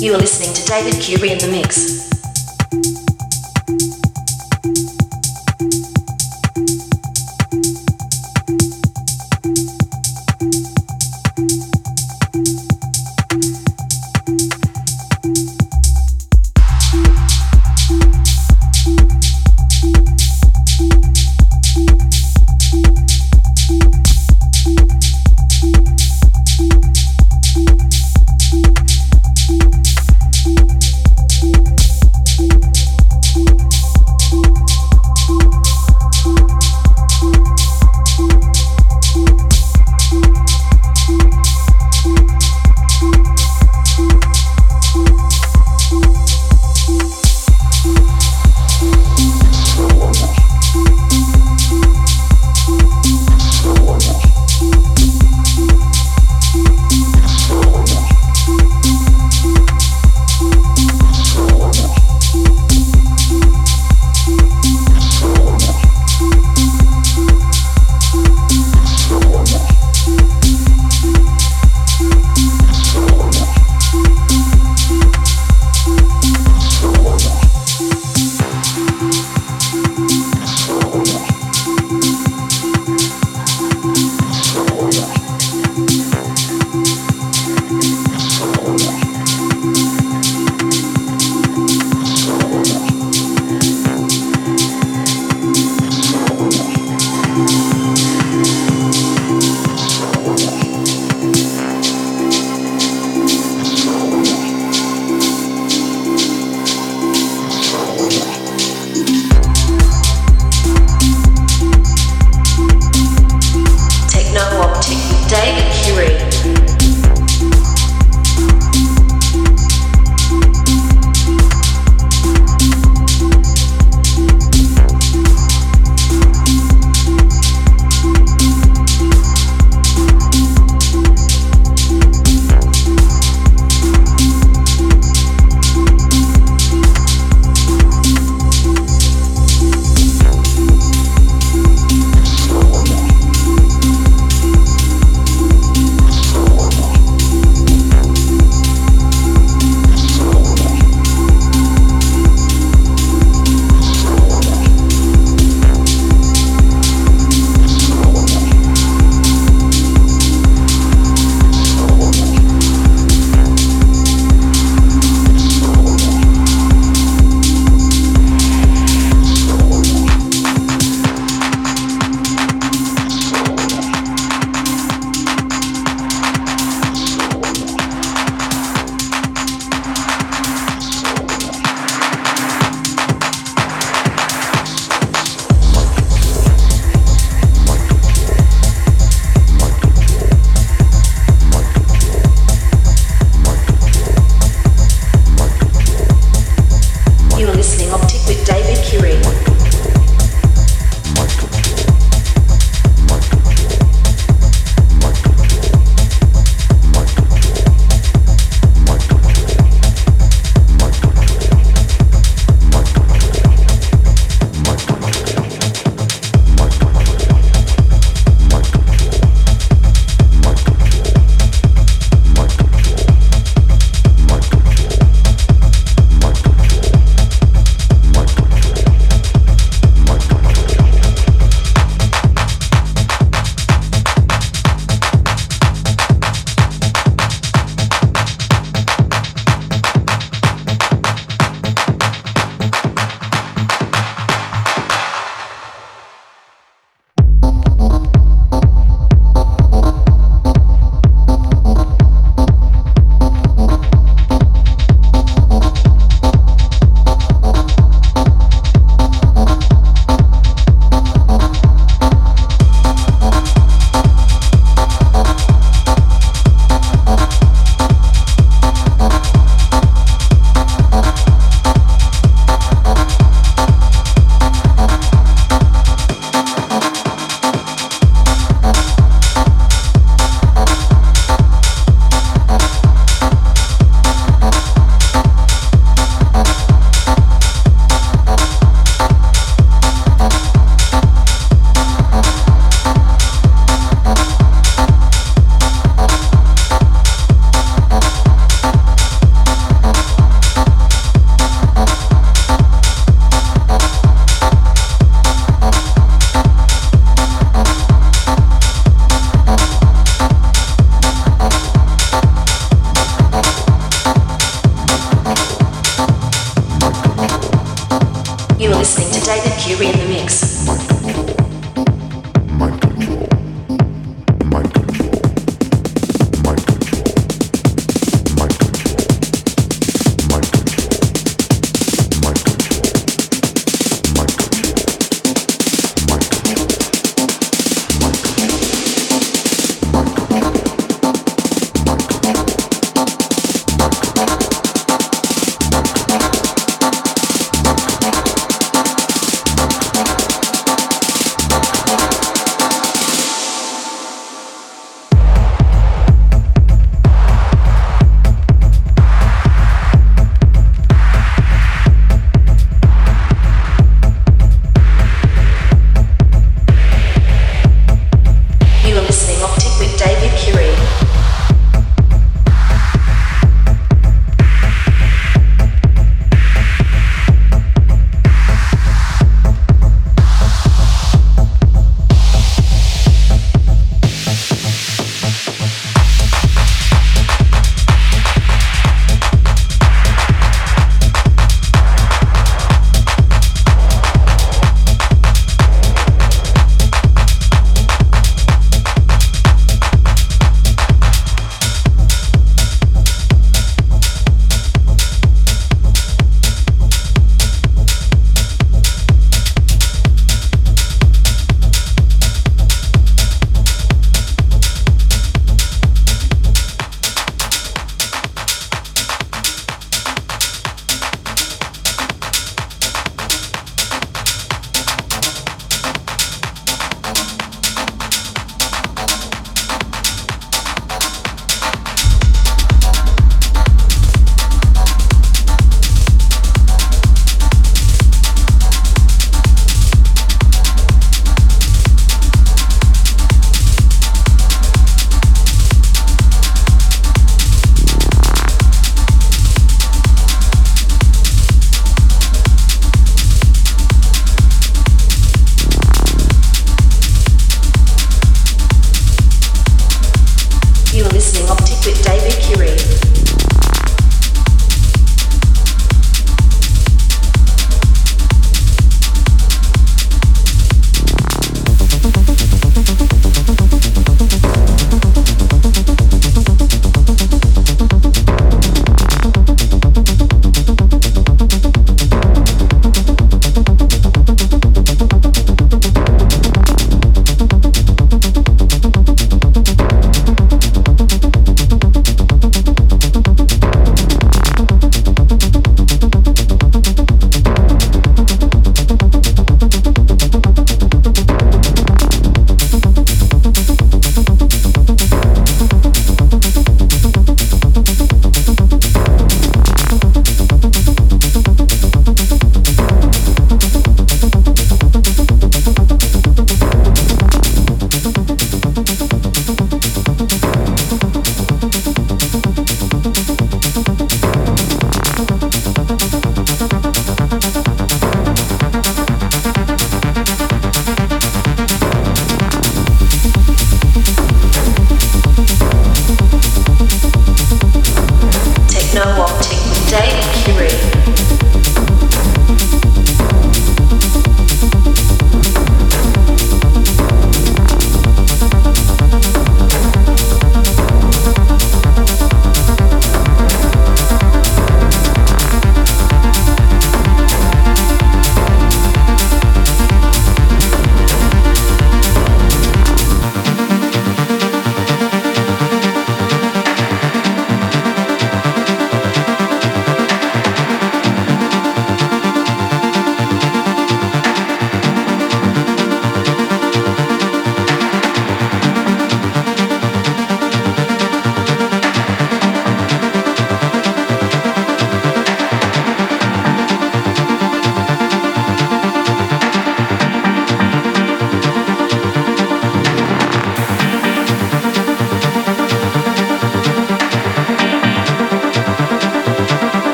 You are listening to David Curie in the mix.